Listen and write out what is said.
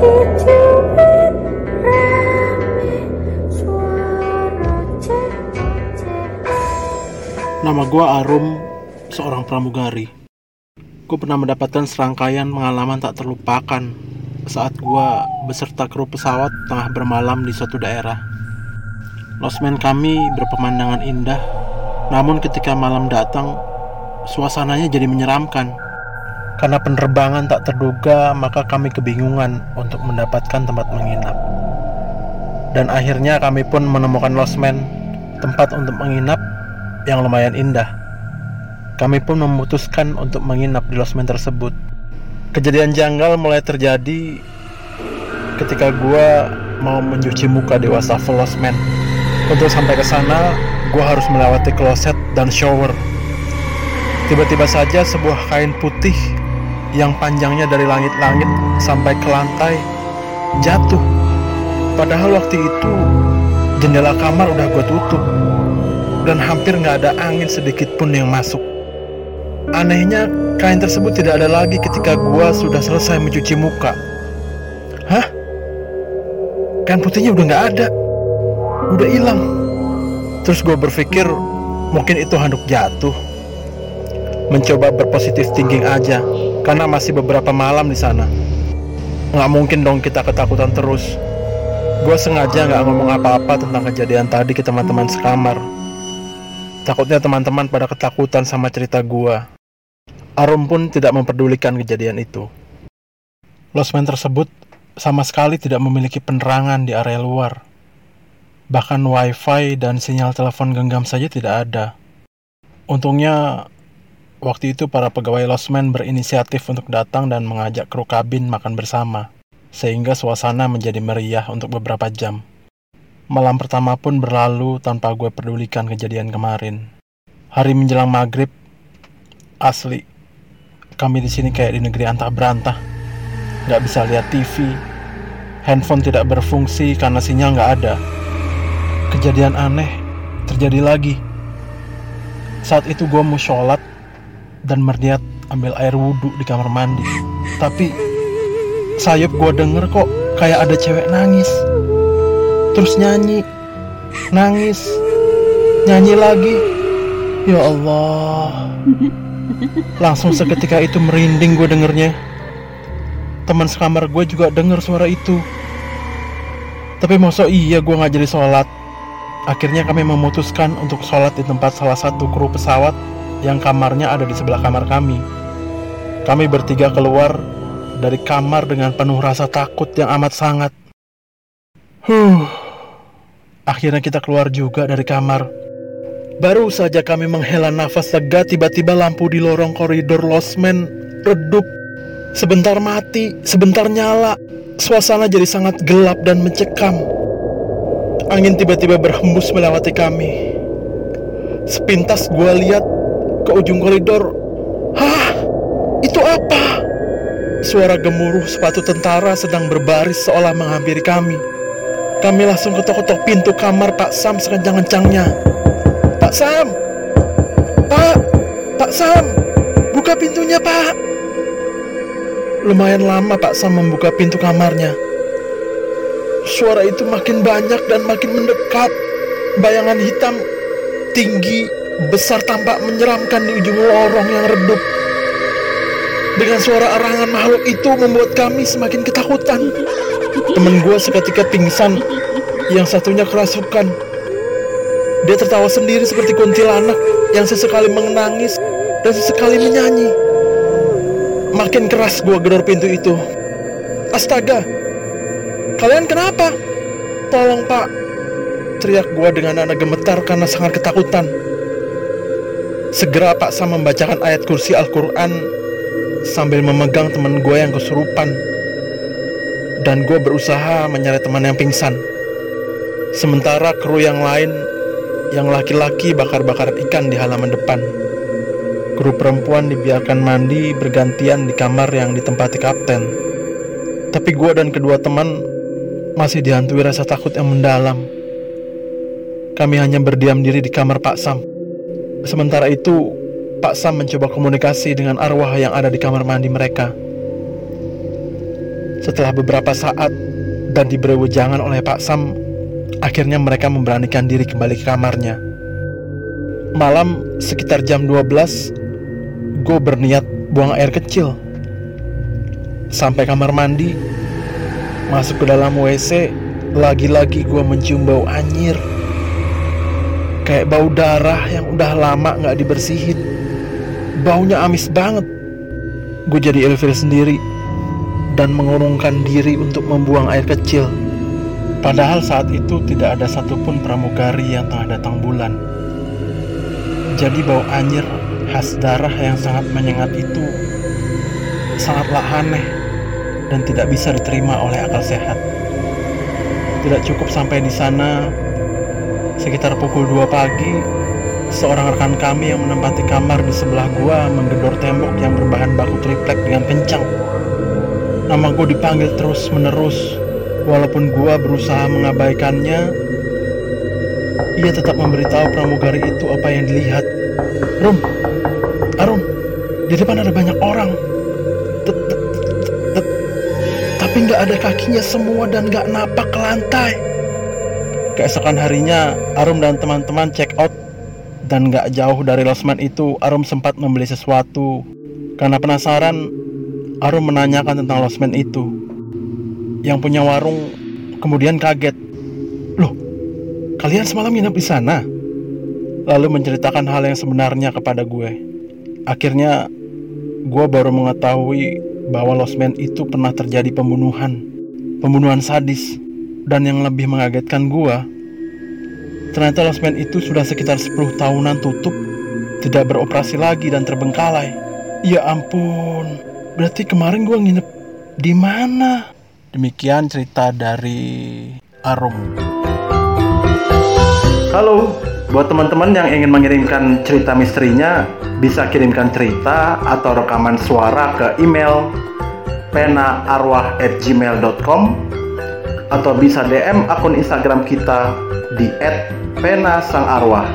Nama gue Arum, seorang pramugari. Gue pernah mendapatkan serangkaian pengalaman tak terlupakan saat gue beserta kru pesawat tengah bermalam di suatu daerah. Losmen kami berpemandangan indah, namun ketika malam datang, suasananya jadi menyeramkan karena penerbangan tak terduga, maka kami kebingungan untuk mendapatkan tempat menginap. Dan akhirnya kami pun menemukan losmen, tempat untuk menginap yang lumayan indah. Kami pun memutuskan untuk menginap di losmen tersebut. Kejadian janggal mulai terjadi ketika gua mau mencuci muka di wastafel losmen. Untuk sampai ke sana, gua harus melewati kloset dan shower. Tiba-tiba saja sebuah kain putih yang panjangnya dari langit-langit sampai ke lantai jatuh. Padahal waktu itu jendela kamar udah gue tutup dan hampir nggak ada angin sedikit pun yang masuk. Anehnya, kain tersebut tidak ada lagi ketika gua sudah selesai mencuci muka. Hah? Kain putihnya udah nggak ada. Udah hilang. Terus gue berpikir mungkin itu handuk jatuh. Mencoba berpositif thinking aja, karena masih beberapa malam di sana. Nggak mungkin dong kita ketakutan terus. Gue sengaja nggak ngomong apa-apa tentang kejadian tadi ke teman-teman sekamar. Takutnya teman-teman pada ketakutan sama cerita gua. Arum pun tidak memperdulikan kejadian itu. Losmen tersebut sama sekali tidak memiliki penerangan di area luar. Bahkan wifi dan sinyal telepon genggam saja tidak ada. Untungnya waktu itu para pegawai losmen berinisiatif untuk datang dan mengajak kru kabin makan bersama. Sehingga suasana menjadi meriah untuk beberapa jam. Malam pertama pun berlalu tanpa gue pedulikan kejadian kemarin. Hari menjelang maghrib, asli, kami di sini kayak di negeri antah berantah. Gak bisa lihat TV, handphone tidak berfungsi karena sinyal gak ada. Kejadian aneh terjadi lagi. Saat itu gue mau sholat dan merniat ambil air wudhu di kamar mandi. Tapi sayup gue denger kok kayak ada cewek nangis. Terus nyanyi. Nangis. Nyanyi lagi. Ya Allah. Langsung seketika itu merinding gue dengernya. Teman sekamar gue juga denger suara itu. Tapi masa iya gue nggak jadi sholat. Akhirnya kami memutuskan untuk sholat di tempat salah satu kru pesawat yang kamarnya ada di sebelah kamar kami kami bertiga keluar dari kamar dengan penuh rasa takut yang amat sangat Huh. Akhirnya kita keluar juga dari kamar. Baru saja kami menghela nafas lega, tiba-tiba lampu di lorong koridor losmen redup. Sebentar mati, sebentar nyala. Suasana jadi sangat gelap dan mencekam. Angin tiba-tiba berhembus melewati kami. Sepintas gue lihat ke ujung koridor. Hah? Itu apa? Suara gemuruh sepatu tentara sedang berbaris seolah menghampiri kami. Kami langsung ketok-ketok pintu kamar Pak Sam sekencang-kencangnya. Pak Sam! Pak! Pak Sam! Buka pintunya, Pak! Lumayan lama Pak Sam membuka pintu kamarnya. Suara itu makin banyak dan makin mendekat. Bayangan hitam tinggi, besar tampak menyeramkan di ujung lorong yang redup. Dengan suara arangan makhluk itu membuat kami semakin ketakutan. Temen gue seketika pingsan, yang satunya kerasukan. Dia tertawa sendiri seperti kuntilanak yang sesekali menangis dan sesekali menyanyi. Makin keras gue gedor pintu itu. Astaga, kalian kenapa? Tolong pak, teriak gue dengan anak gemetar karena sangat ketakutan. Segera Pak Sam membacakan ayat kursi Al-Quran sambil memegang teman gue yang kesurupan dan gue berusaha menyeret teman yang pingsan. Sementara kru yang lain, yang laki-laki bakar-bakar ikan di halaman depan. Kru perempuan dibiarkan mandi bergantian di kamar yang ditempati kapten. Tapi gue dan kedua teman masih dihantui rasa takut yang mendalam. Kami hanya berdiam diri di kamar Pak Sam. Sementara itu, Pak Sam mencoba komunikasi dengan arwah yang ada di kamar mandi mereka. Setelah beberapa saat dan diberi wejangan oleh Pak Sam, akhirnya mereka memberanikan diri kembali ke kamarnya. malam sekitar jam 12 gue berniat buang air kecil sampai kamar mandi masuk ke dalam WC lagi-lagi gue mencium bau anyir kayak bau darah yang udah lama nggak dibersihin. Baunya amis banget. Gue jadi ilfil sendiri dan mengurungkan diri untuk membuang air kecil. Padahal saat itu tidak ada satupun pramugari yang tengah datang bulan. Jadi bau anyir khas darah yang sangat menyengat itu sangatlah aneh dan tidak bisa diterima oleh akal sehat. Tidak cukup sampai di sana, sekitar pukul 2 pagi, seorang rekan kami yang menempati kamar di sebelah gua menggedor tembok yang berbahan baku triplek dengan kencang. Nama gua dipanggil terus menerus, walaupun gua berusaha mengabaikannya, ia tetap memberitahu pramugari itu apa yang dilihat. Rum, Arum, di depan ada banyak orang tapi nggak ada kakinya semua dan nggak napak ke lantai. Keesokan harinya, Arum dan teman-teman check out dan nggak jauh dari losmen itu, Arum sempat membeli sesuatu. Karena penasaran, Arum menanyakan tentang losmen itu. Yang punya warung kemudian kaget. Loh, kalian semalam nginep di sana? Lalu menceritakan hal yang sebenarnya kepada gue. Akhirnya, gue baru mengetahui bahwa Losmen itu pernah terjadi pembunuhan, pembunuhan sadis, dan yang lebih mengagetkan gua, ternyata Losmen itu sudah sekitar 10 tahunan tutup, tidak beroperasi lagi dan terbengkalai. Ya ampun, berarti kemarin gua nginep di mana? Demikian cerita dari Arum. Halo, buat teman-teman yang ingin mengirimkan cerita misterinya, bisa kirimkan cerita atau rekaman suara ke email penaarwah@gmail.com atau bisa DM akun Instagram kita di @penasangarwah.